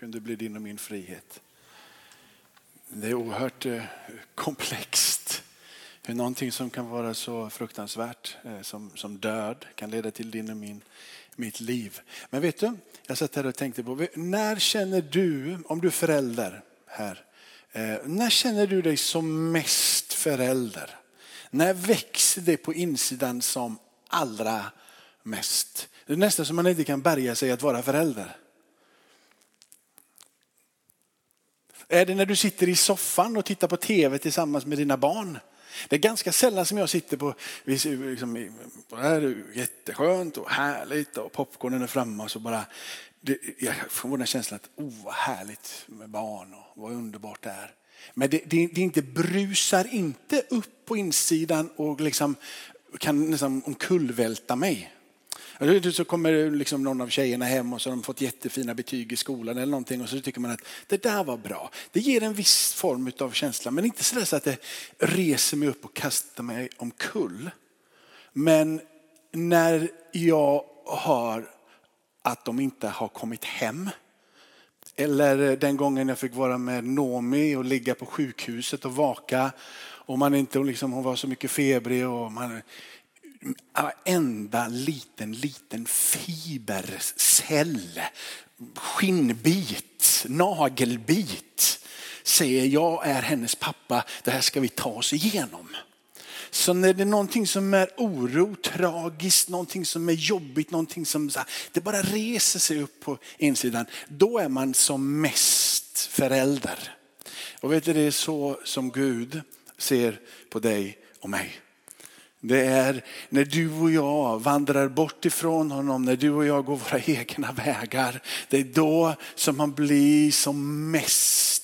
kunde bli din och min frihet. Det är oerhört eh, komplext. Hur någonting som kan vara så fruktansvärt eh, som, som död kan leda till din och min, mitt liv. Men vet du, jag satt här och tänkte på, när känner du, om du är förälder här, eh, när känner du dig som mest förälder? När växer det på insidan som allra mest? Det är nästan som man inte kan bärga sig att vara förälder. Är det när du sitter i soffan och tittar på tv tillsammans med dina barn? Det är ganska sällan som jag sitter på, liksom, det här är jätteskönt och härligt och popcornen är framme och så bara, det, jag får den känslan att, oh vad härligt med barn och vad underbart det är. Men det, det, det inte brusar inte upp på insidan och liksom kan nästan omkullvälta mig. Så kommer liksom någon av tjejerna hem och så har de fått jättefina betyg i skolan eller någonting och så tycker man att det där var bra. Det ger en viss form av känsla men inte så att det reser mig upp och kastar mig omkull. Men när jag hör att de inte har kommit hem eller den gången jag fick vara med Nomi och ligga på sjukhuset och vaka och man inte, liksom, hon var så mycket febrig och man varenda liten, liten fibercell, skinnbit, nagelbit säger jag är hennes pappa, det här ska vi ta oss igenom. Så när det är någonting som är oro, tragiskt, någonting som är jobbigt, någonting som det bara reser sig upp på insidan, då är man som mest förälder. Och vet du, det är så som Gud ser på dig och mig. Det är när du och jag vandrar bort ifrån honom, när du och jag går våra egna vägar. Det är då som han blir som mest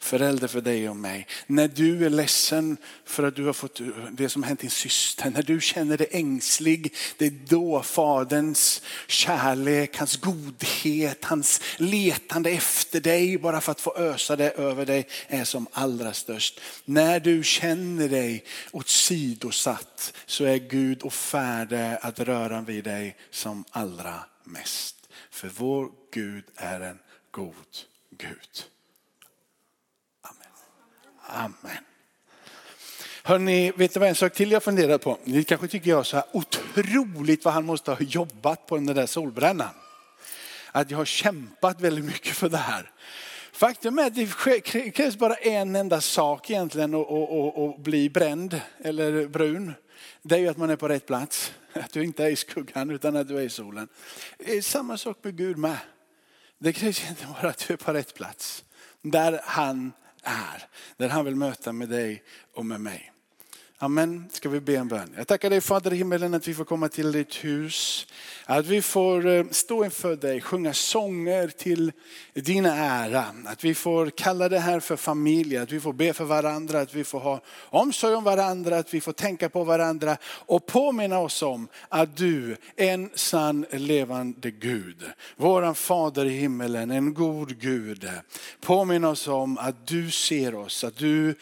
förälder för dig och mig. När du är ledsen för att du har fått det som hänt din syster, när du känner dig ängslig, det är då faderns kärlek, hans godhet, hans letande efter dig bara för att få ösa det över dig är som allra störst. När du känner dig åsidosatt så är Gud och färdig att röra vid dig som allra mest. För vår Gud är en god Gud. Amen. Hörrni, vet du vad en sak till jag funderar på? Ni kanske tycker jag så här otroligt vad han måste ha jobbat på den där solbrännan. Att jag har kämpat väldigt mycket för det här. Faktum är att det krävs bara en enda sak egentligen att bli bränd eller brun. Det är ju att man är på rätt plats. Att du inte är i skuggan utan att du är i solen. Det är samma sak med Gud med. Det krävs inte bara att du är på rätt plats. Där han är. Där han vill möta med dig och med mig. Amen. Ska vi be en bön. Jag tackar dig Fader i himmelen att vi får komma till ditt hus. Att vi får eh, stå inför dig, sjunga sånger till din ära. Att vi får kalla det här för familj, att vi får be för varandra, att vi får ha omsorg om varandra, att vi får tänka på varandra och påminna oss om att du är en sann levande Gud. Våran Fader i himmelen, en god Gud. Påminna oss om att du ser oss, att du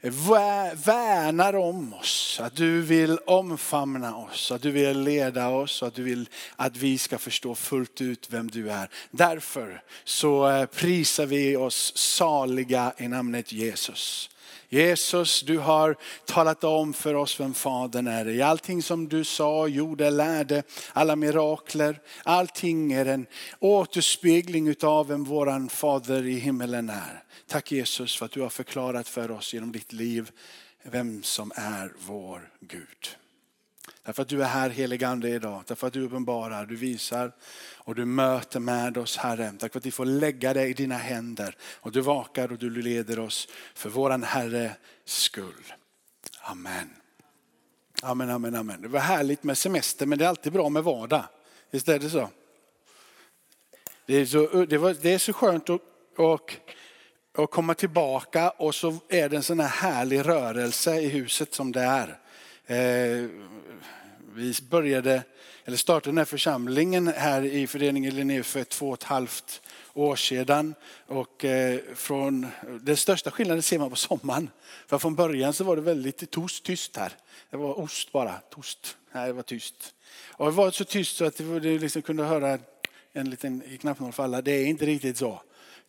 värnar om oss, att du vill omfamna oss, att du vill leda oss, att du vill att vi ska förstå fullt ut vem du är. Därför så eh, prisar vi oss saliga i namnet Jesus. Jesus, du har talat om för oss vem Fadern är. I allting som du sa, gjorde, lärde, alla mirakler, allting är en återspegling av vem våran Fader i himmelen är. Tack Jesus för att du har förklarat för oss genom ditt liv vem som är vår Gud. Därför att du är här helig ande idag. Därför att du uppenbarar, du visar och du möter med oss Herre. Tack för att vi får lägga det i dina händer. Och du vakar och du leder oss för våran Herre skull. Amen. Amen, amen, amen. Det var härligt med semester men det är alltid bra med vardag. Visst är det så? Det är så, det var, det är så skönt att och, och komma tillbaka och så är det en sån här härlig rörelse i huset som det är. Eh, vi började, eller startade den här församlingen här i föreningen Linné för två och ett halvt år sedan. Och eh, från, den största skillnaden ser man på sommaren. För från början så var det väldigt tost, tyst här. Det var ost bara, tost. Nej, det var tyst. Och det var så tyst så att du liksom kunde höra en liten knappnål falla. Det är inte riktigt så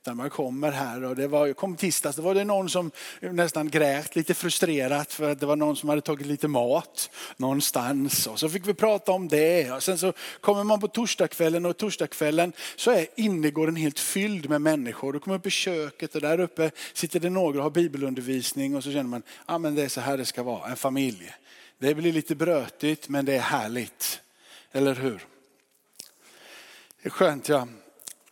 när man kommer här. Och det var, kom tisdags, då var det någon som nästan grät lite frustrerat för att det var någon som hade tagit lite mat någonstans. Och så fick vi prata om det. Och sen så kommer man på torsdagskvällen och torsdagskvällen så är innergården helt fylld med människor. Du kommer upp i köket och där uppe sitter det några och har bibelundervisning och så känner man, ja ah, men det är så här det ska vara, en familj. Det blir lite brötigt men det är härligt. Eller hur? Det är skönt ja.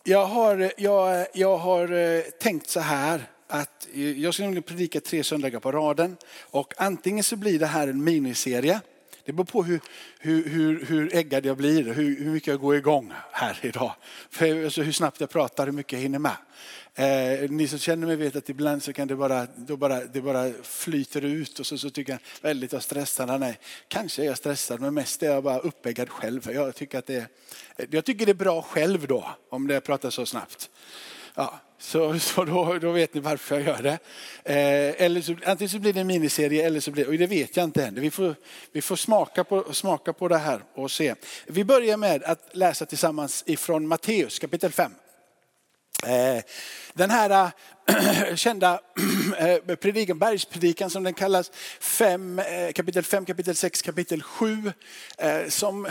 Jag har, jag, jag har eh, tänkt så här att jag ska nämligen predika tre söndagar på raden och antingen så blir det här en miniserie. Det beror på hur, hur, hur, hur äggad jag blir, hur, hur mycket jag går igång här idag. För, alltså hur snabbt jag pratar, hur mycket jag hinner med. Eh, ni som känner mig vet att ibland så kan det bara, då bara, det bara flyter ut och så, så tycker jag väldigt jag stressad Nej. Kanske är jag stressad men mest är jag bara uppeggad själv. Jag tycker, att det, jag tycker det är bra själv då om det pratar så snabbt. Ja, så, så då, då vet ni varför jag gör det. Eh, eller så, antingen så blir det en miniserie eller så blir och det vet jag inte än. Vi får, vi får smaka, på, smaka på det här och se. Vi börjar med att läsa tillsammans ifrån Matteus kapitel 5. Eh, den här kända eh, predikan, bergspredikan som den kallas, fem, eh, kapitel 5, kapitel 6, kapitel 7. Eh, som,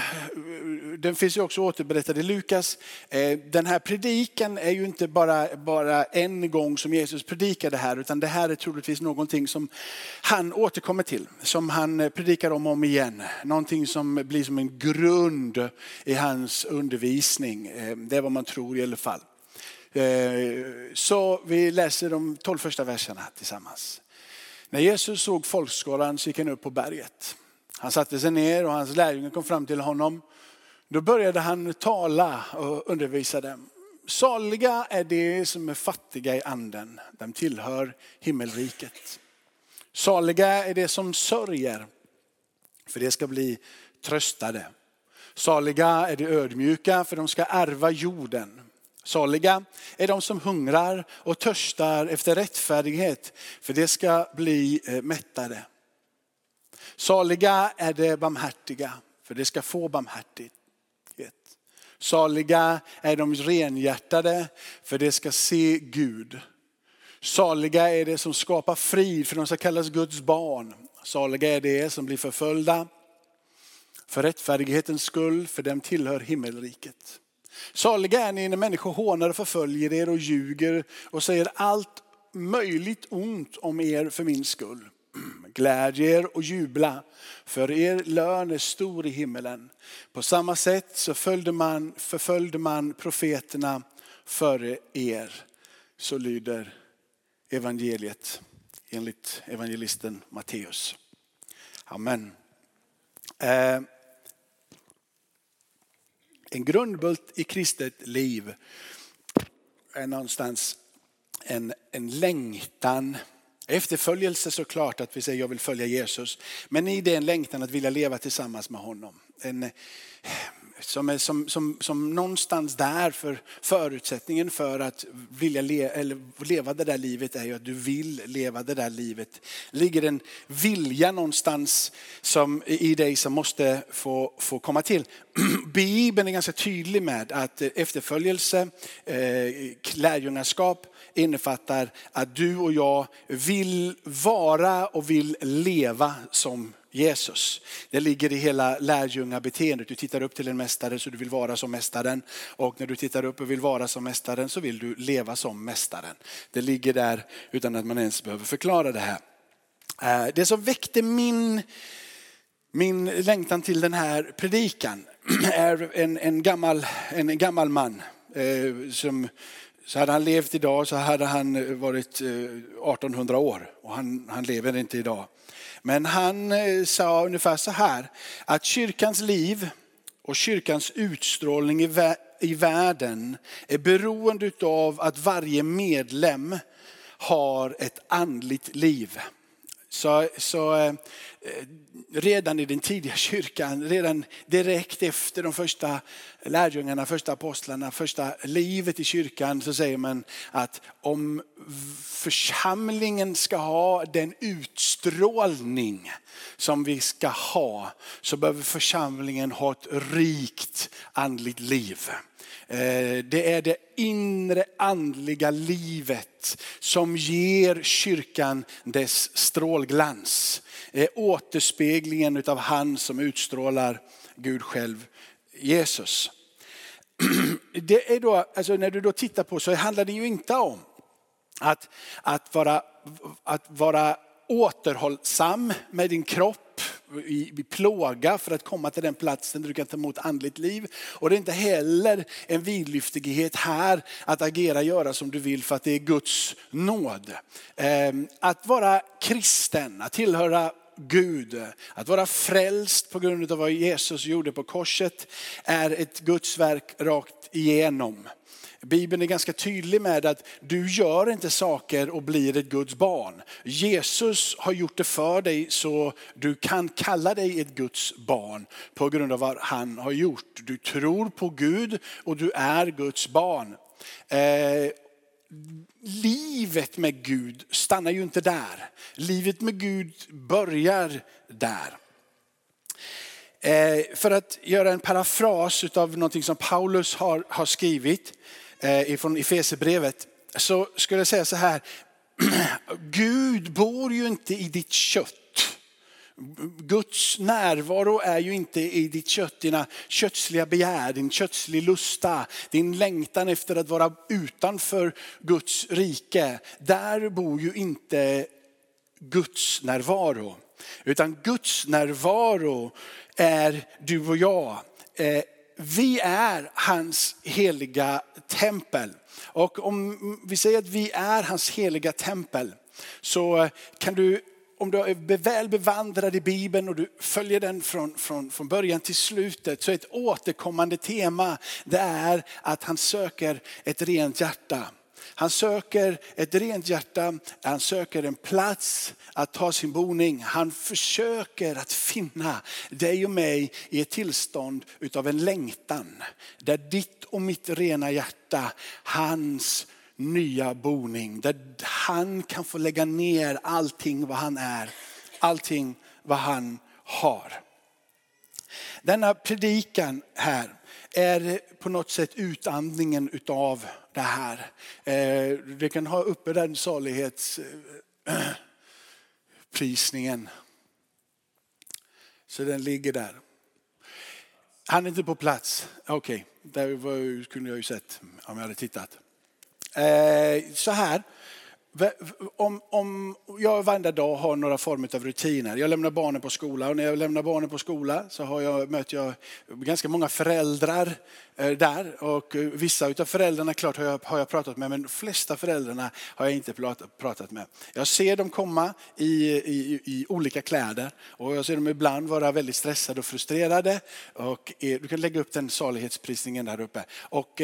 den finns ju också återberättad i Lukas. Den här predikan är ju inte bara, bara en gång som Jesus predikade här, utan det här är troligtvis någonting som han återkommer till. Som han predikar om och om igen. Någonting som blir som en grund i hans undervisning. Det är vad man tror i alla fall. Eh, så vi läser de tolv första verserna tillsammans. När Jesus såg folkskaran så gick han upp på berget. Han satte sig ner och hans lärjungar kom fram till honom. Då började han tala och undervisa dem. Saliga är de som är fattiga i anden, de tillhör himmelriket. Saliga är de som sörjer, för de ska bli tröstade. Saliga är de ödmjuka, för de ska ärva jorden. Saliga är de som hungrar och törstar efter rättfärdighet, för det ska bli eh, mättade. Saliga är de barmhärtiga, för det ska få barmhärtighet. Saliga är de renhjärtade, för det ska se Gud. Saliga är de som skapar frid, för de ska kallas Guds barn. Saliga är de som blir förföljda för rättfärdighetens skull, för dem tillhör himmelriket. Saliga är ni när människor hånar och förföljer er och ljuger och säger allt möjligt ont om er för min skull. Gläd er och jubla, för er lön är stor i himmelen. På samma sätt så följde man, förföljde man profeterna före er. Så lyder evangeliet enligt evangelisten Matteus. Amen. Eh, en grundbult i kristet liv är någonstans en, en längtan, efterföljelse såklart att vi säger jag vill följa Jesus. Men i det en längtan att vilja leva tillsammans med honom. En, som är som, som, som någonstans där för förutsättningen för att vilja le, eller leva det där livet är ju att du vill leva det där livet. ligger en vilja någonstans som, i dig som måste få, få komma till. Bibeln är ganska tydlig med att eh, efterföljelse, eh, lärjungaskap innefattar att du och jag vill vara och vill leva som Jesus. Det ligger i hela lärjungabeteendet. Du tittar upp till en mästare så du vill vara som mästaren. Och när du tittar upp och vill vara som mästaren så vill du leva som mästaren. Det ligger där utan att man ens behöver förklara det här. Eh, det som väckte min, min längtan till den här predikan är en, en, gammal, en gammal man. Eh, som, så hade han levt idag så hade han eh, varit eh, 1800 år och han, han lever inte idag. Men han eh, sa ungefär så här, att kyrkans liv och kyrkans utstrålning i världen är beroende av att varje medlem har ett andligt liv. Så, så eh, redan i den tidiga kyrkan, redan direkt efter de första lärjungarna, första apostlarna, första livet i kyrkan så säger man att om församlingen ska ha den utstrålning som vi ska ha så behöver församlingen ha ett rikt andligt liv. Eh, det är det inre andliga livet som ger kyrkan dess strålglans. Eh, återspeglingen av han som utstrålar Gud själv, Jesus. Det är då, alltså när du då tittar på så handlar det ju inte om att, att, vara, att vara återhållsam med din kropp i, i plåga för att komma till den platsen där du kan ta emot andligt liv. Och det är inte heller en vidlyftighet här att agera, göra som du vill för att det är Guds nåd. Ehm, att vara kristen, att tillhöra Gud, att vara frälst på grund av vad Jesus gjorde på korset är ett Guds verk rakt igenom. Bibeln är ganska tydlig med att du gör inte saker och blir ett Guds barn. Jesus har gjort det för dig så du kan kalla dig ett Guds barn på grund av vad han har gjort. Du tror på Gud och du är Guds barn. Eh, livet med Gud stannar ju inte där. Livet med Gud börjar där. Eh, för att göra en parafras av någonting som Paulus har, har skrivit Eh, ifrån från Efesierbrevet så skulle jag säga så här. Gud bor ju inte i ditt kött. Guds närvaro är ju inte i ditt kött, dina kötsliga begär, din kötslig lusta, din längtan efter att vara utanför Guds rike. Där bor ju inte Guds närvaro. Utan Guds närvaro är du och jag. Eh, vi är hans heliga tempel. Och om vi säger att vi är hans heliga tempel så kan du om du är väl bevandrad i Bibeln och du följer den från, från, från början till slutet så är ett återkommande tema det är att han söker ett rent hjärta. Han söker ett rent hjärta, han söker en plats att ta sin boning. Han försöker att finna dig och mig i ett tillstånd utav en längtan. Där ditt och mitt rena hjärta, hans nya boning. Där han kan få lägga ner allting vad han är, allting vad han har. Denna predikan här är på något sätt utandningen utav det här. Eh, du kan ha uppe den salighetsprisningen. Eh, så den ligger där. Han är inte på plats. Okej, okay. det kunde jag ju sett om jag hade tittat. Eh, så här, om, om jag varje dag har några former av rutiner. Jag lämnar barnen på skola och när jag lämnar barnen på skola så har jag, möter jag ganska många föräldrar eh, där. Och eh, vissa av föräldrarna klart har jag, har jag pratat med men de flesta föräldrarna har jag inte pratat med. Jag ser dem komma i, i, i olika kläder och jag ser dem ibland vara väldigt stressade och frustrerade. Och eh, du kan lägga upp den salighetsprisningen där uppe. Och,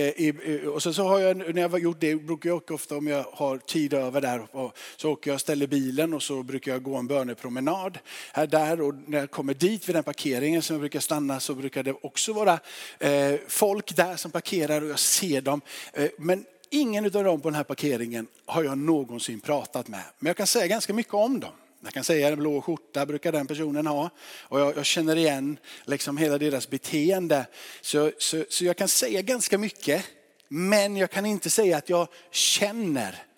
och så, så har jag, när jag har gjort det brukar jag ofta om jag har tid över var där och så åker jag och ställer bilen och så brukar jag gå en bönepromenad här där och när jag kommer dit vid den parkeringen som jag brukar stanna så brukar det också vara eh, folk där som parkerar och jag ser dem. Eh, men ingen av dem på den här parkeringen har jag någonsin pratat med. Men jag kan säga ganska mycket om dem. Jag kan säga en blå skjorta brukar den personen ha. Och jag, jag känner igen liksom hela deras beteende. Så, så, så jag kan säga ganska mycket. Men jag kan inte säga att jag känner.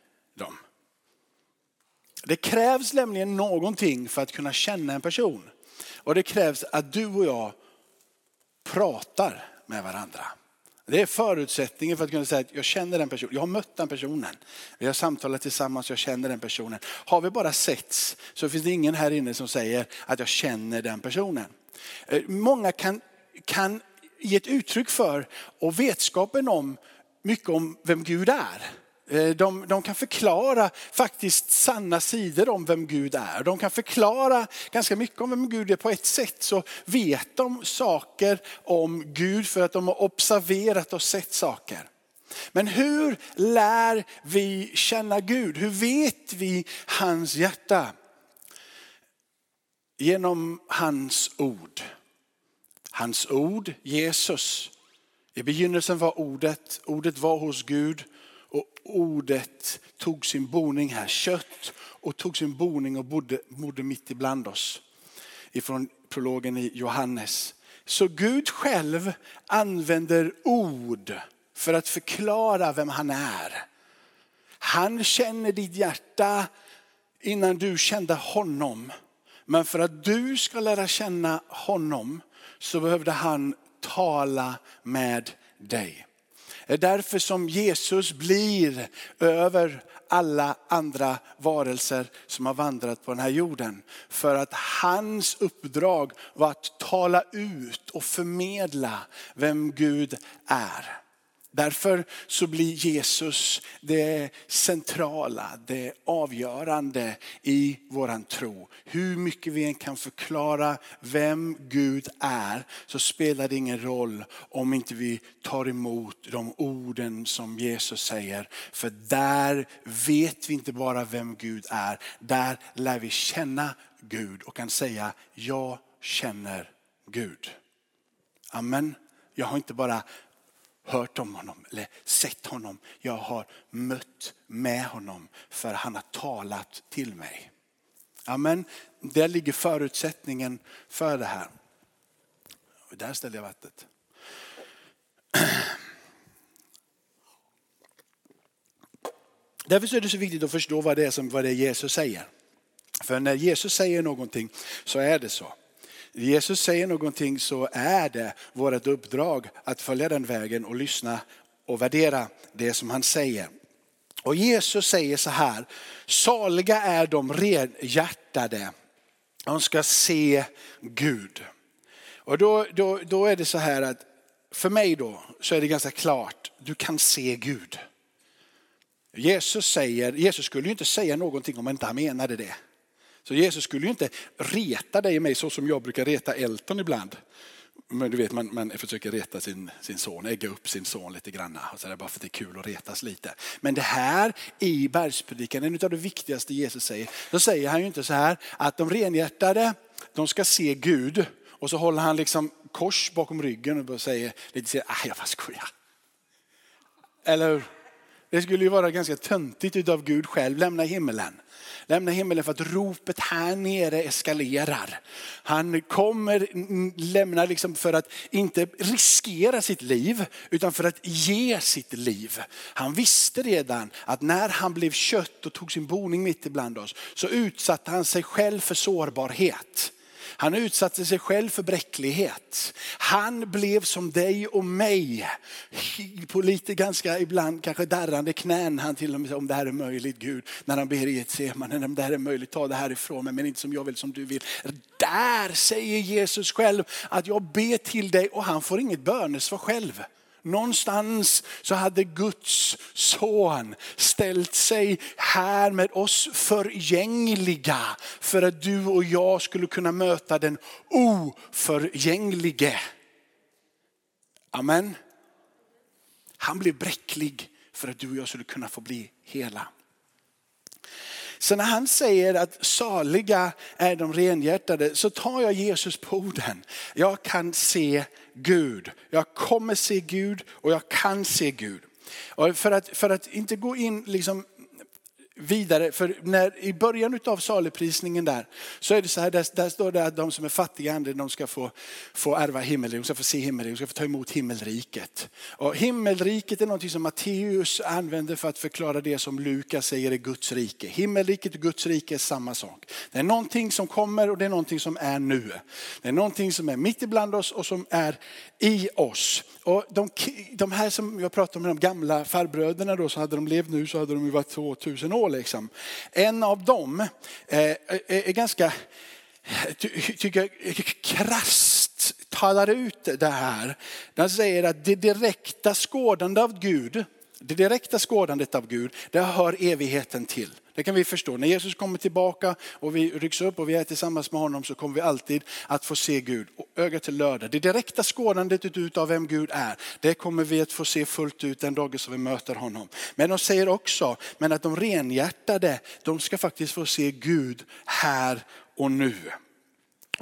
Det krävs nämligen någonting för att kunna känna en person. Och det krävs att du och jag pratar med varandra. Det är förutsättningen för att kunna säga att jag känner den personen. Jag har mött den personen. Vi har samtalat tillsammans, jag känner den personen. Har vi bara setts så finns det ingen här inne som säger att jag känner den personen. Eh, många kan, kan ge ett uttryck för och vetskapen om mycket om vem Gud är. Eh, de, de, kan förklara faktiskt sanna sidor om vem Gud är. De kan förklara ganska mycket om vem Gud är. På ett sätt så vet de saker om Gud för att de har observerat och sett saker. Men hur lär vi känna Gud? Hur vet vi hans hjärta? Genom hans ord. Hans ord, Jesus. I begynnelsen var ordet, ordet var hos Gud ordet tog sin boning här, kött och tog sin boning och bodde, bodde mitt ibland oss. Ifrån prologen i Johannes. Så Gud själv använder ord för att förklara vem han är. Han känner ditt hjärta innan du kände honom. Men för att du ska lära känna honom så behövde han tala med dig. Det är därför som Jesus blir över alla andra varelser som har vandrat på den här jorden. För att hans uppdrag var att tala ut och förmedla vem Gud är. Därför så blir Jesus det centrala, det avgörande i våran tro. Hur mycket vi än kan förklara vem Gud är så spelar det ingen roll om inte vi tar emot de orden som Jesus säger. För där vet vi inte bara vem Gud är, där lär vi känna Gud och kan säga jag känner Gud. Amen. Jag har inte bara hört om honom eller sett honom. Jag har mött med honom för han har talat till mig. Amen. Där ligger förutsättningen för det här. Där ställer jag vattnet. Därför är det så viktigt att förstå vad det är som vad det är Jesus säger. För när Jesus säger någonting så är det så. Jesus säger någonting så är det vårt uppdrag att följa den vägen och lyssna och värdera det som han säger. Och Jesus säger så här, saliga är de renhjärtade, de ska se Gud. Och då, då, då är det så här att för mig då så är det ganska klart, du kan se Gud. Jesus säger, Jesus skulle ju inte säga någonting om inte han menade det. Så Jesus skulle ju inte reta dig och mig så som jag brukar reta Elton ibland. Men du vet, man, man försöker reta sin, sin son, ägga upp sin son lite grann. Så där, bara för att det är kul att retas lite. Men det här i bergspredikan, en av det viktigaste Jesus säger, då säger han ju inte så här att de renhjärtade, de ska se Gud. Och så håller han liksom kors bakom ryggen och säger lite så ah, jag bara skojar. Eller Det skulle ju vara ganska töntigt utav Gud själv, lämna himmelen Lämnar himmelen för att ropet här nere eskalerar. Han kommer lämna liksom för att inte riskera sitt liv utan för att ge sitt liv. Han visste redan att när han blev kött och tog sin boning mitt ibland oss så utsatte han sig själv för sårbarhet. Han utsatte sig själv för bräcklighet. Han blev som dig och mig. På lite ganska ibland kanske darrande knän. Han till och med om det här är möjligt Gud. När han ber i ett semane, om det här är möjligt ta det här ifrån mig men inte som jag vill som du vill. Där säger Jesus själv att jag ber till dig och han får inget bönesvar själv. Någonstans så hade Guds son ställt sig här med oss förgängliga för att du och jag skulle kunna möta den oförgänglige. Amen. Han blev bräcklig för att du och jag skulle kunna få bli hela. Så när han säger att saliga är de renhjärtade så tar jag Jesus på orden. Jag kan se Gud. Jag kommer se Gud och jag kan se Gud. Och för, att, för att inte gå in liksom vidare, för när, i början av saligprisningen där så är det så här, där, där står det att de som är fattiga anden de ska få, få ärva himmelriket, de ska få se himmelriket, de ska få ta emot himmelriket. Och himmelriket är något som Matteus använder för att förklara det som Lukas säger är Guds rike. Himmelriket och Guds rike är samma sak. Det är någonting som kommer och det är någonting som är nu. Det är någonting som är mitt ibland oss och som är i oss. Och de, de här som jag pratade om, de gamla farbröderna då, så hade de levt nu så hade de ju varit 2000 år liksom. En av dem eh, är ganska, tycker jag, krasst talar ut det här. Den säger att det direkta skådande av Gud, det direkta skådandet av Gud, det hör evigheten till. Det kan vi förstå. När Jesus kommer tillbaka och vi rycks upp och vi är tillsammans med honom så kommer vi alltid att få se Gud. öga till lördag. Det direkta skådandet av vem Gud är, det kommer vi att få se fullt ut den dagen som vi möter honom. Men de säger också, men att de renhjärtade, de ska faktiskt få se Gud här och nu.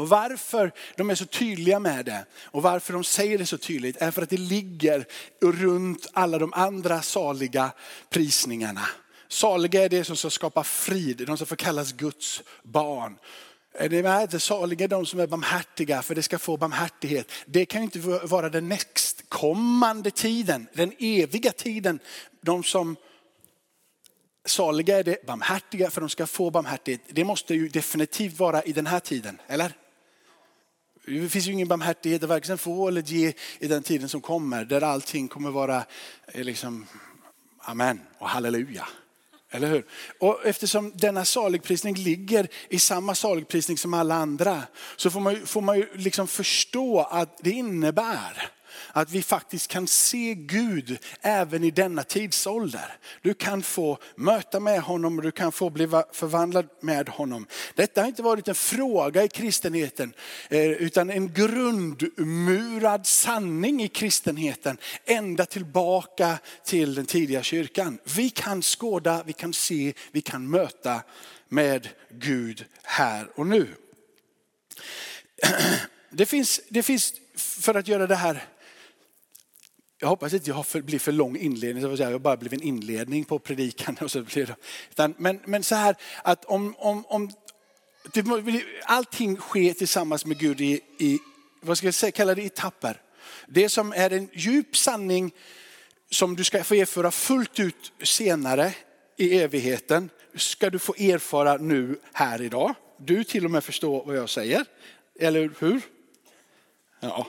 Och varför de är så tydliga med det och varför de säger det så tydligt är för att det ligger runt alla de andra saliga prisningarna. Saliga är det som ska skapa frid, de som får kallas Guds barn. Är det med? Saliga är de som är barmhärtiga för det ska få barmhärtighet. Det kan inte vara den nästkommande tiden, den eviga tiden. De som saliga är det barmhärtiga för de ska få barmhärtighet. Det måste ju definitivt vara i den här tiden, eller? Det finns ju ingen barmhärtighet att varken få eller ge i den tiden som kommer, där allting kommer vara eh, liksom amen och halleluja. Eller hur? Och eftersom denna saligprisning ligger i samma saligprisning som alla andra så får man, får man ju liksom förstå att det innebär att vi faktiskt kan se Gud även i denna tidsålder. Du kan få möta med honom och du kan få bli förvandlad med honom. Detta har inte varit en fråga i kristenheten eh, utan en grundmurad sanning i kristenheten ända tillbaka till den tidiga kyrkan. Vi kan skåda, vi kan se, vi kan möta med Gud här och nu. Det finns, det finns för att göra det här jag hoppas inte jag blir för lång inledning, så jag bara blev en inledning på predikan. Och så blir det. Men, men så här att om, om, om allting sker tillsammans med Gud i, i vad ska jag säga, kalla det etapper. Det som är en djup sanning som du ska få erfara fullt ut senare i evigheten ska du få erfara nu här idag. Du till och med förstår vad jag säger, eller hur? Ja,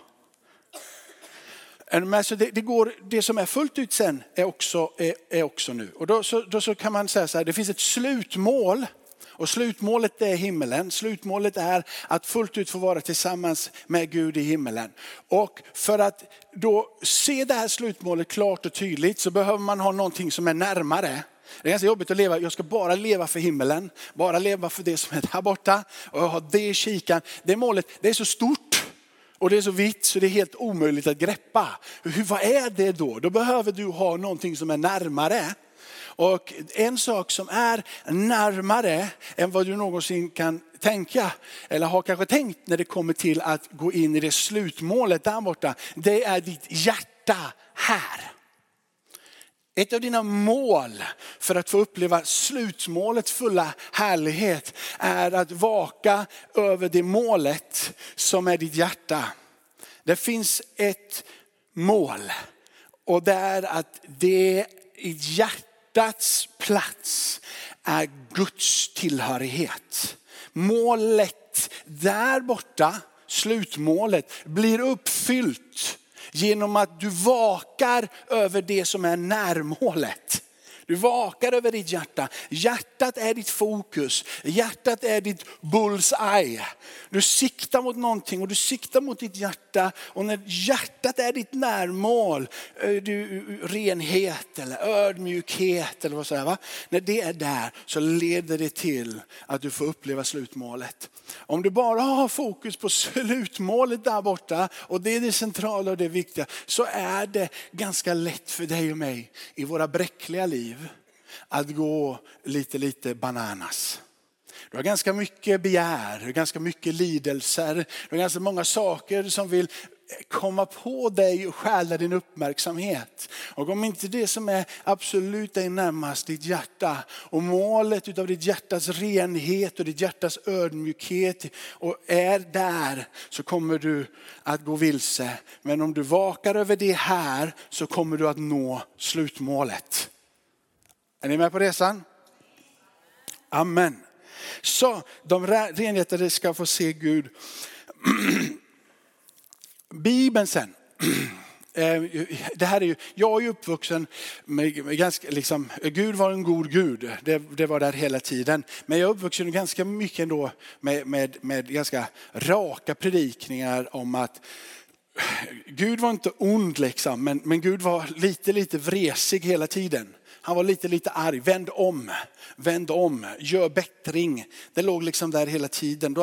men så det, det, går, det som är fullt ut sen är också, är, är också nu. Och då så, då så kan man säga så här, det finns ett slutmål. Och slutmålet är himmelen. Slutmålet är att fullt ut få vara tillsammans med Gud i himmelen. Och för att då se det här slutmålet klart och tydligt så behöver man ha någonting som är närmare. Det är ganska jobbigt att leva, jag ska bara leva för himmelen, bara leva för det som är där borta och jag har det i kikan. Det målet, det är så stort och det är så vitt så det är helt omöjligt att greppa. Hur, vad är det då? Då behöver du ha någonting som är närmare. Och en sak som är närmare än vad du någonsin kan tänka, eller har kanske tänkt när det kommer till att gå in i det slutmålet där borta, det är ditt hjärta här. Ett av dina mål för att få uppleva slutmålets fulla härlighet är att vaka över det målet som är ditt hjärta. Det finns ett mål och det är att det i hjärtats plats är Guds tillhörighet. Målet där borta, slutmålet, blir uppfyllt genom att du vakar över det som är närmålet. Du vakar över ditt hjärta. Hjärtat är ditt fokus. Hjärtat är ditt bullseye. Du siktar mot någonting och du siktar mot ditt hjärta. Och när hjärtat är ditt närmål, du, renhet eller ödmjukhet eller vad sådär. Va? När det är där så leder det till att du får uppleva slutmålet. Om du bara har fokus på slutmålet där borta och det är det centrala och det viktiga så är det ganska lätt för dig och mig i våra bräckliga liv att gå lite, lite bananas. Du har ganska mycket begär, ganska mycket lidelser, du har ganska många saker som vill komma på dig och stjäla din uppmärksamhet. Och om inte det som är absolut dig närmast ditt hjärta och målet utav ditt hjärtas renhet och ditt hjärtas ödmjukhet och är där så kommer du att gå vilse. Men om du vakar över det här så kommer du att nå slutmålet. Är ni med på resan? Amen. Så de renhjärtade ska få se Gud. Bibeln sen. Eh, det här är ju, jag är uppvuxen med, med ganska, liksom, Gud var en god Gud, det, det, var där hela tiden. Men jag är uppvuxen ganska mycket ändå med, med, med ganska raka predikningar om att Gud var inte ond liksom, men, men Gud var lite, lite vresig hela tiden. Han var lite, lite arg. Vänd om, vänd om, gör bättring. Det låg liksom där hela tiden.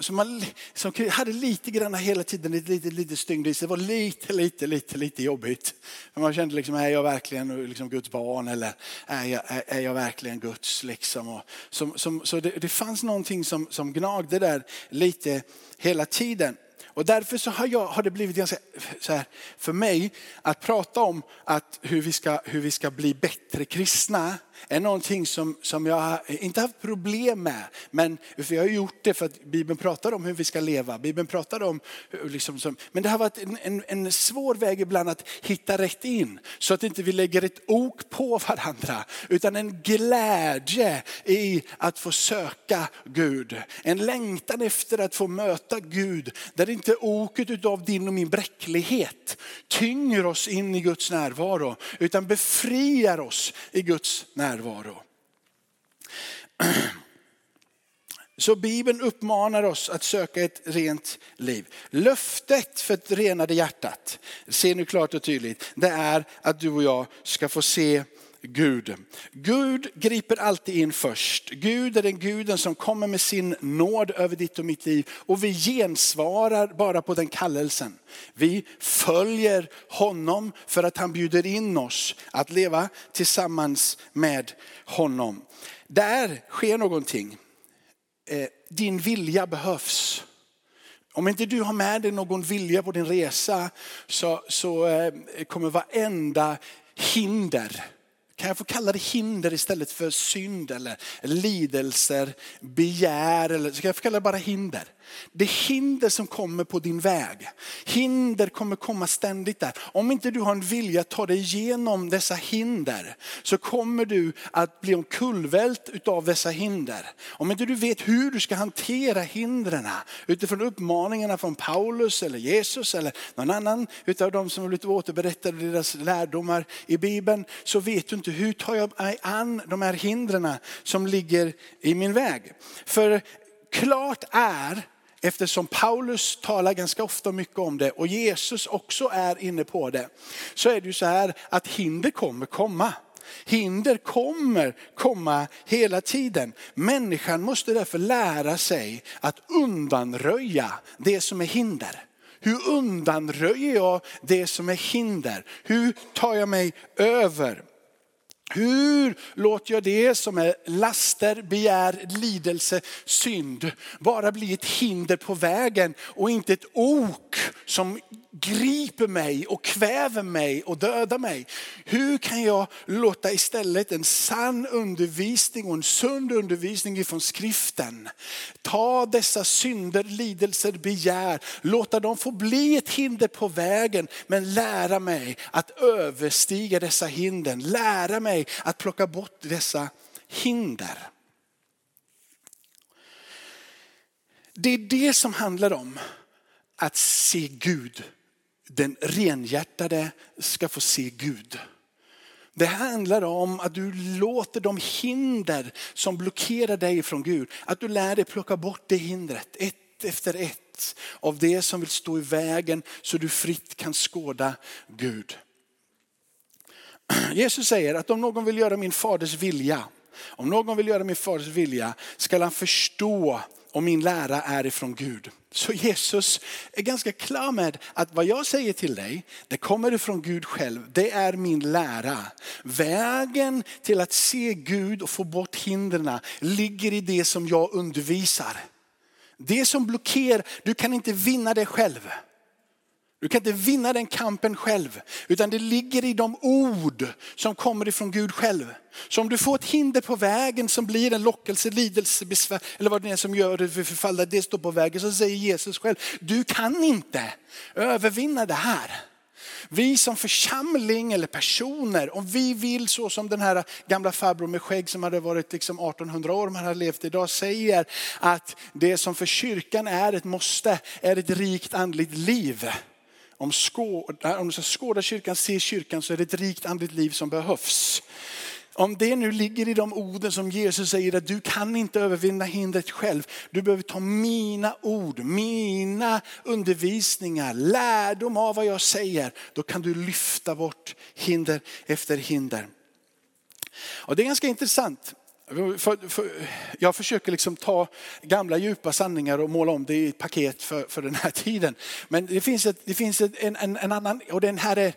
Så man som hade lite grann hela tiden lite, lite, lite stygn. Det var lite, lite, lite, lite jobbigt. Man kände liksom, är jag verkligen liksom Guds barn eller är jag, är, är jag verkligen Guds? Liksom? Och som, som, så det, det fanns någonting som, som gnagde där lite hela tiden. Och därför så har, jag, har det blivit ganska så här, för mig att prata om att hur, vi ska, hur vi ska bli bättre kristna är någonting som, som jag inte haft problem med. Men för jag har gjort det för att Bibeln pratar om hur vi ska leva. Bibeln pratar om, liksom, som, men det har varit en, en, en, svår väg ibland att hitta rätt in. Så att inte vi lägger ett ok på varandra. Utan en glädje i att få söka Gud. En längtan efter att få möta Gud. Där inte oket av din och min bräcklighet tynger oss in i Guds närvaro. Utan befriar oss i Guds närvaro. Så Bibeln uppmanar oss att söka ett rent liv. Löftet för ett renade hjärtat, se nu klart och tydligt, det är att du och jag ska få se Gud. Gud griper alltid in först. Gud är den guden som kommer med sin nåd över ditt och mitt liv och vi gensvarar bara på den kallelsen. Vi följer honom för att han bjuder in oss att leva tillsammans med honom. Där sker någonting. Eh, din vilja behövs. Om inte du har med dig någon vilja på din resa så, så eh, kommer varenda hinder kan jag få kalla det hinder istället för synd eller lidelser, begär eller så kan jag få kalla det bara hinder. Det hinder som kommer på din väg. Hinder kommer komma ständigt där. Om inte du har en vilja att ta dig igenom dessa hinder så kommer du att bli omkullvält utav dessa hinder. Om inte du vet hur du ska hantera hindren utifrån uppmaningarna från Paulus eller Jesus eller någon annan utav de som har blivit återberättade deras lärdomar i Bibeln så vet du inte hur tar jag mig an de här hindren som ligger i min väg. För klart är eftersom Paulus talar ganska ofta mycket om det och Jesus också är inne på det. Så är det ju så här att hinder kommer komma. Hinder kommer komma hela tiden. Människan måste därför lära sig att undanröja det som är hinder. Hur undanröjer jag det som är hinder? Hur tar jag mig över? Hur låter jag det som är laster, begär, lidelse, synd bara bli ett hinder på vägen och inte ett ok som griper mig och kväver mig och dödar mig. Hur kan jag låta istället en sann undervisning och en sund undervisning ifrån skriften ta dessa synder, lidelser, begär, låta dem få bli ett hinder på vägen men lära mig att överstiga dessa hinder. Lära mig att plocka bort dessa hinder. Det är det som handlar om att se Gud den renhjärtade ska få se Gud. Det handlar om att du låter de hinder som blockerar dig från Gud, att du lär dig plocka bort det hindret ett efter ett av det som vill stå i vägen så du fritt kan skåda Gud. Jesus säger att om någon vill göra min faders vilja, om någon vill göra min faders vilja ska han förstå om min lära är ifrån Gud. Så Jesus är ganska klar med att vad jag säger till dig, det kommer ifrån Gud själv. Det är min lära. Vägen till att se Gud och få bort hindren ligger i det som jag undervisar. Det som blockerar, du kan inte vinna det själv. Du kan inte vinna den kampen själv, utan det ligger i de ord som kommer ifrån Gud själv. Så om du får ett hinder på vägen som blir en lockelse, lidelse, besvär eller vad det är som gör dig för det står på vägen, så säger Jesus själv, du kan inte övervinna det här. Vi som församling eller personer, om vi vill så som den här gamla farbrorn med skägg som hade varit liksom 1800 år, om han hade levt idag, säger att det som för kyrkan är ett måste, är ett rikt andligt liv om, skåda, om du ska skåda kyrkan, se kyrkan så är det ett rikt andligt liv som behövs. Om det nu ligger i de orden som Jesus säger att du kan inte övervinna hindret själv. Du behöver ta mina ord, mina undervisningar, lärdom av vad jag säger. Då kan du lyfta bort hinder efter hinder. Och det är ganska intressant. För, för, jag försöker liksom ta gamla djupa sanningar och måla om det i ett paket för, för den här tiden. Men det finns, ett, det finns ett, en, en, en, annan, och den här är,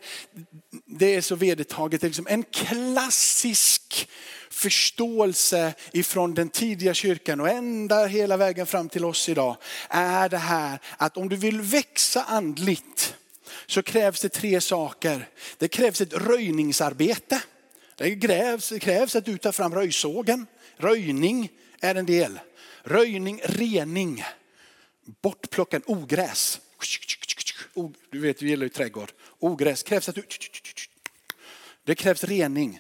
det är så vedertaget, liksom en klassisk förståelse ifrån den tidiga kyrkan och ända hela vägen fram till oss idag. Är det här att om du vill växa andligt så krävs det tre saker. Det krävs ett röjningsarbete. Det krävs, det krävs att du tar fram röjsågen. Röjning är en del. Röjning, rening. Bortplockan ogräs. Du vet, du gillar ju trädgård. Ogräs krävs att du... Det krävs rening.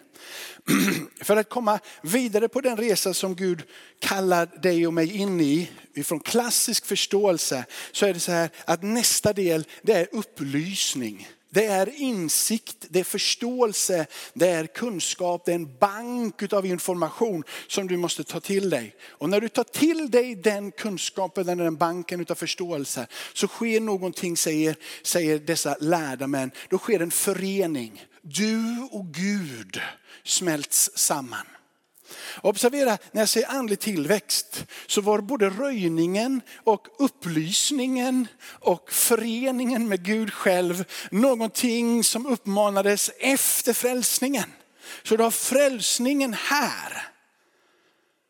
För att komma vidare på den resa som Gud kallar dig och mig in i, ifrån klassisk förståelse, så är det så här att nästa del det är upplysning. Det är insikt, det är förståelse, det är kunskap, det är en bank av information som du måste ta till dig. Och när du tar till dig den kunskapen, den banken av förståelse, så sker någonting, säger, säger dessa lärda män. Då sker en förening. Du och Gud smälts samman. Observera, när jag säger andlig tillväxt så var både röjningen och upplysningen och föreningen med Gud själv någonting som uppmanades efter frälsningen. Så du har frälsningen här.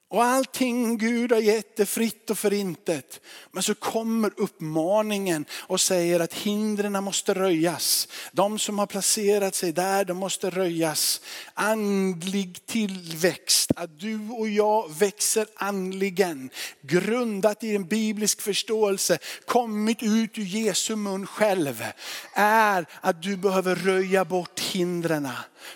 Och allting Gud har gett är fritt och förintet. Men så kommer uppmaningen och säger att hindren måste röjas. De som har placerat sig där, de måste röjas. Andlig tillväxt, att du och jag växer andligen. Grundat i en biblisk förståelse, kommit ut ur Jesu mun själv. Är att du behöver röja bort hindren.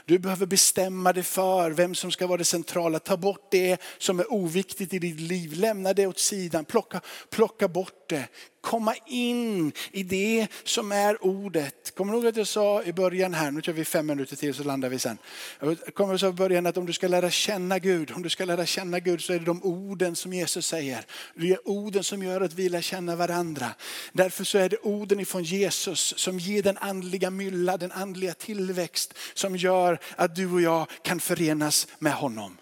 Du behöver bestämma dig för vem som ska vara det centrala. Ta bort det som är oviktigt i ditt liv. Lämna det åt sidan. Plocka, plocka bort det komma in i det som är ordet. Kommer du ihåg att jag sa i början här, nu kör vi fem minuter till så landar vi sen. Jag kommer att säga i början att om du ska lära känna Gud, om du ska lära känna Gud så är det de orden som Jesus säger. Det är orden som gör att vi lär känna varandra. Därför så är det orden ifrån Jesus som ger den andliga mylla, den andliga tillväxt som gör att du och jag kan förenas med honom.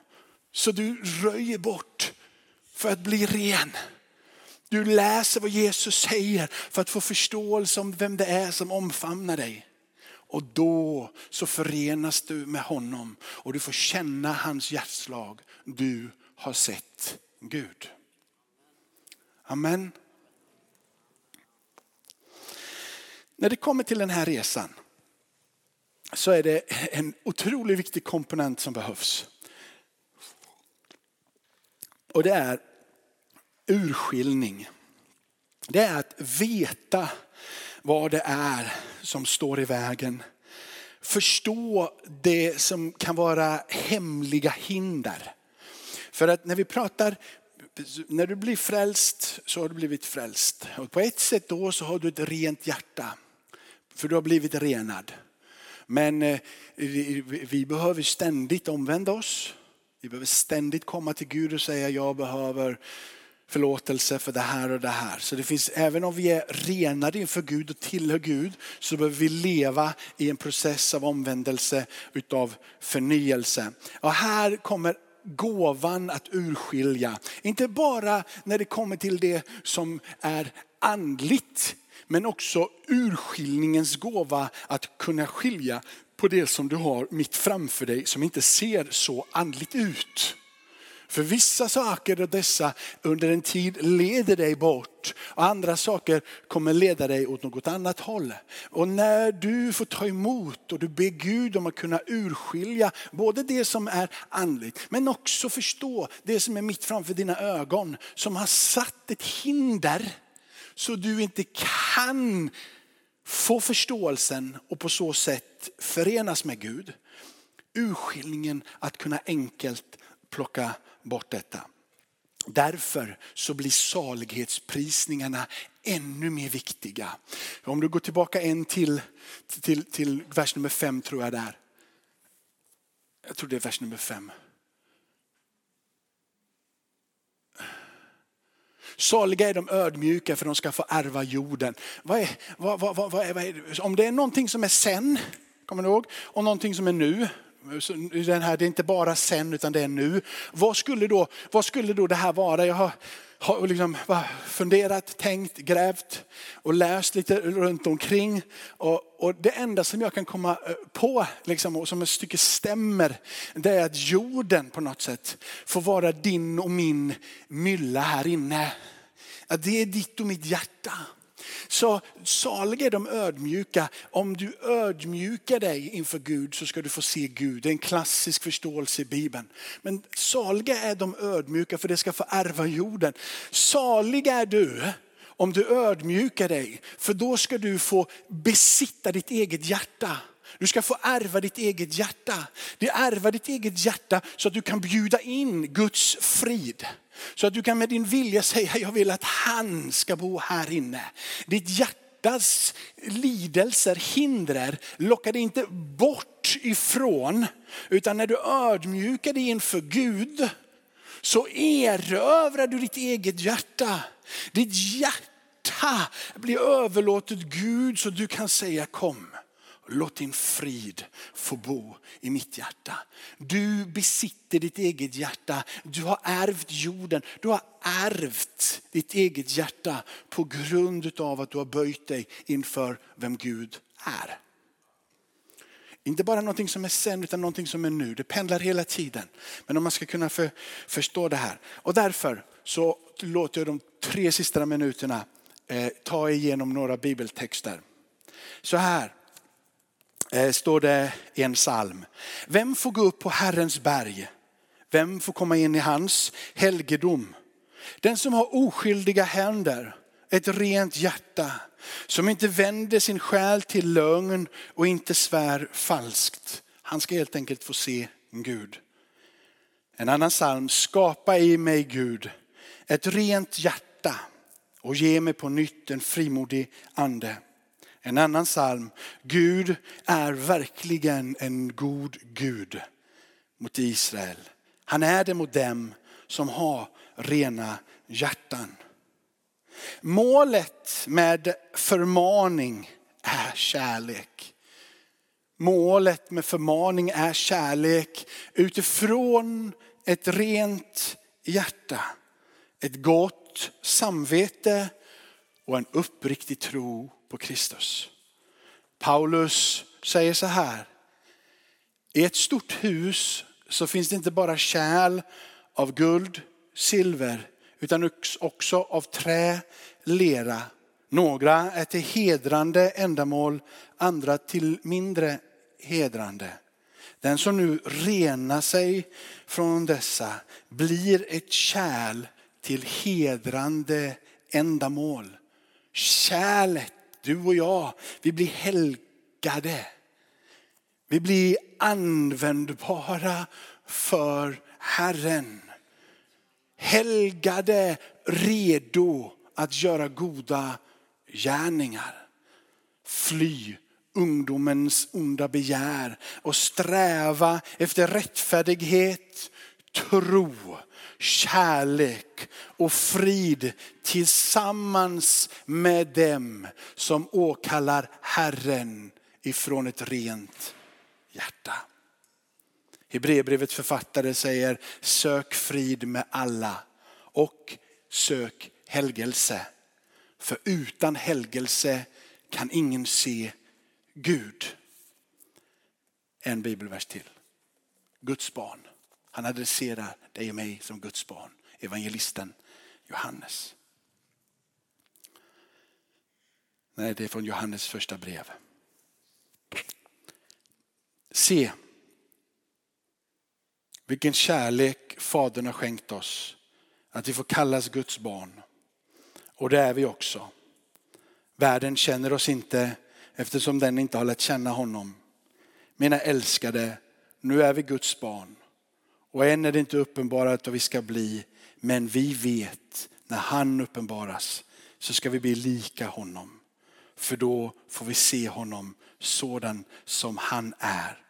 Så du röjer bort för att bli ren. Du läser vad Jesus säger för att få förståelse om vem det är som omfamnar dig. Och då så förenas du med honom och du får känna hans hjärtslag. Du har sett Gud. Amen. När det kommer till den här resan så är det en otroligt viktig komponent som behövs. Och det är urskiljning. Det är att veta vad det är som står i vägen. Förstå det som kan vara hemliga hinder. För att när vi pratar, när du blir frälst så har du blivit frälst. Och på ett sätt då så har du ett rent hjärta. För du har blivit renad. Men eh, vi behöver ständigt omvända oss. Vi behöver ständigt komma till Gud och säga jag behöver förlåtelse för det här och det här. Så det finns, även om vi är renade inför Gud och tillhör Gud så behöver vi leva i en process av omvändelse utav förnyelse. Och här kommer gåvan att urskilja. Inte bara när det kommer till det som är andligt men också urskiljningens gåva att kunna skilja på det som du har mitt framför dig som inte ser så andligt ut. För vissa saker och dessa under en tid leder dig bort och andra saker kommer leda dig åt något annat håll. Och när du får ta emot och du ber Gud om att kunna urskilja både det som är andligt men också förstå det som är mitt framför dina ögon som har satt ett hinder så du inte kan få förståelsen och på så sätt förenas med Gud. Urskiljningen att kunna enkelt plocka bort detta. Därför så blir salighetsprisningarna ännu mer viktiga. Om du går tillbaka en till, till, till vers nummer fem tror jag där. Jag tror det är vers nummer fem. Saliga är de ödmjuka för de ska få ärva jorden. Vad är, vad, vad, vad, vad är, om det är någonting som är sen, kommer ni ihåg? Och någonting som är nu, den här, det är inte bara sen utan det är nu. Vad skulle då, vad skulle då det här vara? Jag har, har liksom funderat, tänkt, grävt och läst lite runt omkring. Och, och det enda som jag kan komma eh, på, liksom, och som ett stycke stämmer, det är att jorden på något sätt får vara din och min mylla här inne. Att det är ditt och mitt hjärta. Så saliga är de ödmjuka. Om du ödmjukar dig inför Gud så ska du få se Gud. Det är en klassisk förståelse i Bibeln. Men saliga är de ödmjuka för det ska få ärva jorden. Saliga är du om du ödmjukar dig. För då ska du få besitta ditt eget hjärta. Du ska få ärva ditt eget hjärta. Det ärva ditt eget hjärta så att du kan bjuda in Guds frid. Så att du kan med din vilja säga, jag vill att han ska bo här inne. Ditt hjärtas lidelser, hinder lockar dig inte bort ifrån. Utan när du ödmjukar dig inför Gud så erövrar du ditt eget hjärta. Ditt hjärta blir överlåtet Gud så du kan säga kom. Låt din frid få bo i mitt hjärta. Du besitter ditt eget hjärta. Du har ärvt jorden. Du har ärvt ditt eget hjärta på grund av att du har böjt dig inför vem Gud är. Inte bara någonting som är sen utan någonting som är nu. Det pendlar hela tiden. Men om man ska kunna för, förstå det här. Och därför så låter jag de tre sista minuterna eh, ta igenom några bibeltexter. Så här Eh, står det i en psalm. Vem får gå upp på Herrens berg? Vem får komma in i hans helgedom? Den som har oskyldiga händer, ett rent hjärta, som inte vänder sin själ till lögn och inte svär falskt. Han ska helt enkelt få se Gud. En annan psalm, skapa i mig Gud ett rent hjärta och ge mig på nytt en frimodig ande. En annan psalm, Gud är verkligen en god Gud mot Israel. Han är det mot dem som har rena hjärtan. Målet med förmaning är kärlek. Målet med förmaning är kärlek utifrån ett rent hjärta. Ett gott samvete och en uppriktig tro på Kristus. Paulus säger så här. I ett stort hus så finns det inte bara kärl av guld, silver, utan också av trä, lera. Några är till hedrande ändamål, andra till mindre hedrande. Den som nu renar sig från dessa blir ett kärl till hedrande ändamål. Kärlet du och jag, vi blir helgade. Vi blir användbara för Herren. Helgade, redo att göra goda gärningar. Fly ungdomens onda begär och sträva efter rättfärdighet, tro, kärlek och frid tillsammans med dem som åkallar Herren ifrån ett rent hjärta. Hebreerbrevets författare säger sök frid med alla och sök helgelse. För utan helgelse kan ingen se Gud. En bibelvers till. Guds barn. Han adresserar dig och mig som Guds barn. Evangelisten Johannes. Nej, det är från Johannes första brev. Se vilken kärlek Fadern har skänkt oss. Att vi får kallas Guds barn. Och det är vi också. Världen känner oss inte eftersom den inte har lärt känna honom. Mina älskade, nu är vi Guds barn. Och än är det inte uppenbarat vad vi ska bli. Men vi vet när han uppenbaras så ska vi bli lika honom. För då får vi se honom sådan som han är.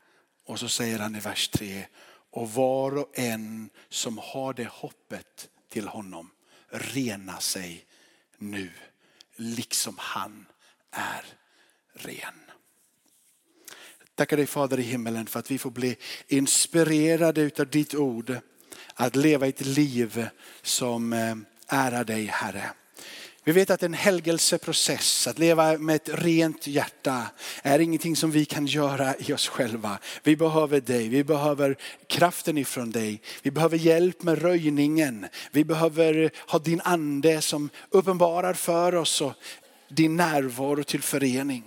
Och så säger han i vers 3. Och var och en som har det hoppet till honom rena sig nu. Liksom han är ren. Tackar dig Fader i himmelen för att vi får bli inspirerade utav ditt ord. Att leva ett liv som eh, ärar dig Herre. Vi vet att en helgelseprocess, att leva med ett rent hjärta, är ingenting som vi kan göra i oss själva. Vi behöver dig, vi behöver kraften ifrån dig. Vi behöver hjälp med röjningen. Vi behöver ha din ande som uppenbarar för oss och din närvaro till förening.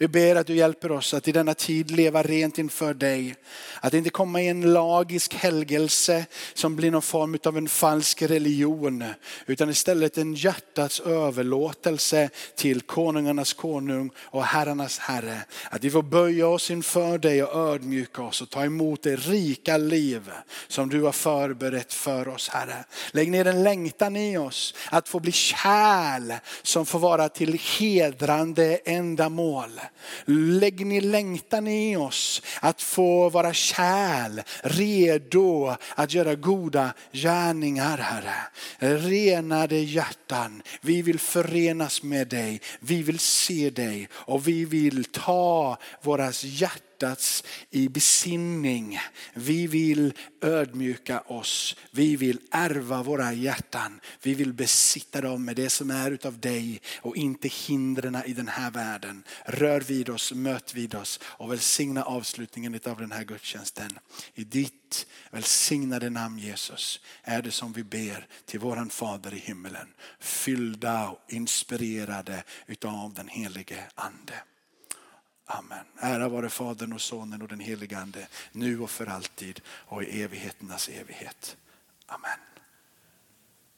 Vi ber att du hjälper oss att i denna tid leva rent inför dig. Att inte komma i en lagisk helgelse som blir någon form av en falsk religion. Utan istället en hjärtats överlåtelse till konungarnas konung och herrarnas herre. Att vi får böja oss inför dig och ödmjuka oss och ta emot det rika liv som du har förberett för oss Herre. Lägg ner en längtan i oss att få bli kärl som får vara till hedrande ändamål. Lägg ner längtan i oss att få vara kärl, redo att göra goda gärningar Herre. Renade hjärtan, vi vill förenas med dig, vi vill se dig och vi vill ta våra hjärtan hjärtats i besinning. Vi vill ödmjuka oss. Vi vill ärva våra hjärtan. Vi vill besitta dem med det som är utav dig och inte hindren i den här världen. Rör vid oss, möt vid oss och välsigna avslutningen av den här gudstjänsten. I ditt välsignade namn Jesus är det som vi ber till våran Fader i himmelen. Fyllda och inspirerade utav den helige Ande. Amen. Ära vare Fadern och Sonen och den helige Ande, nu och för alltid och i evigheternas evighet. Amen.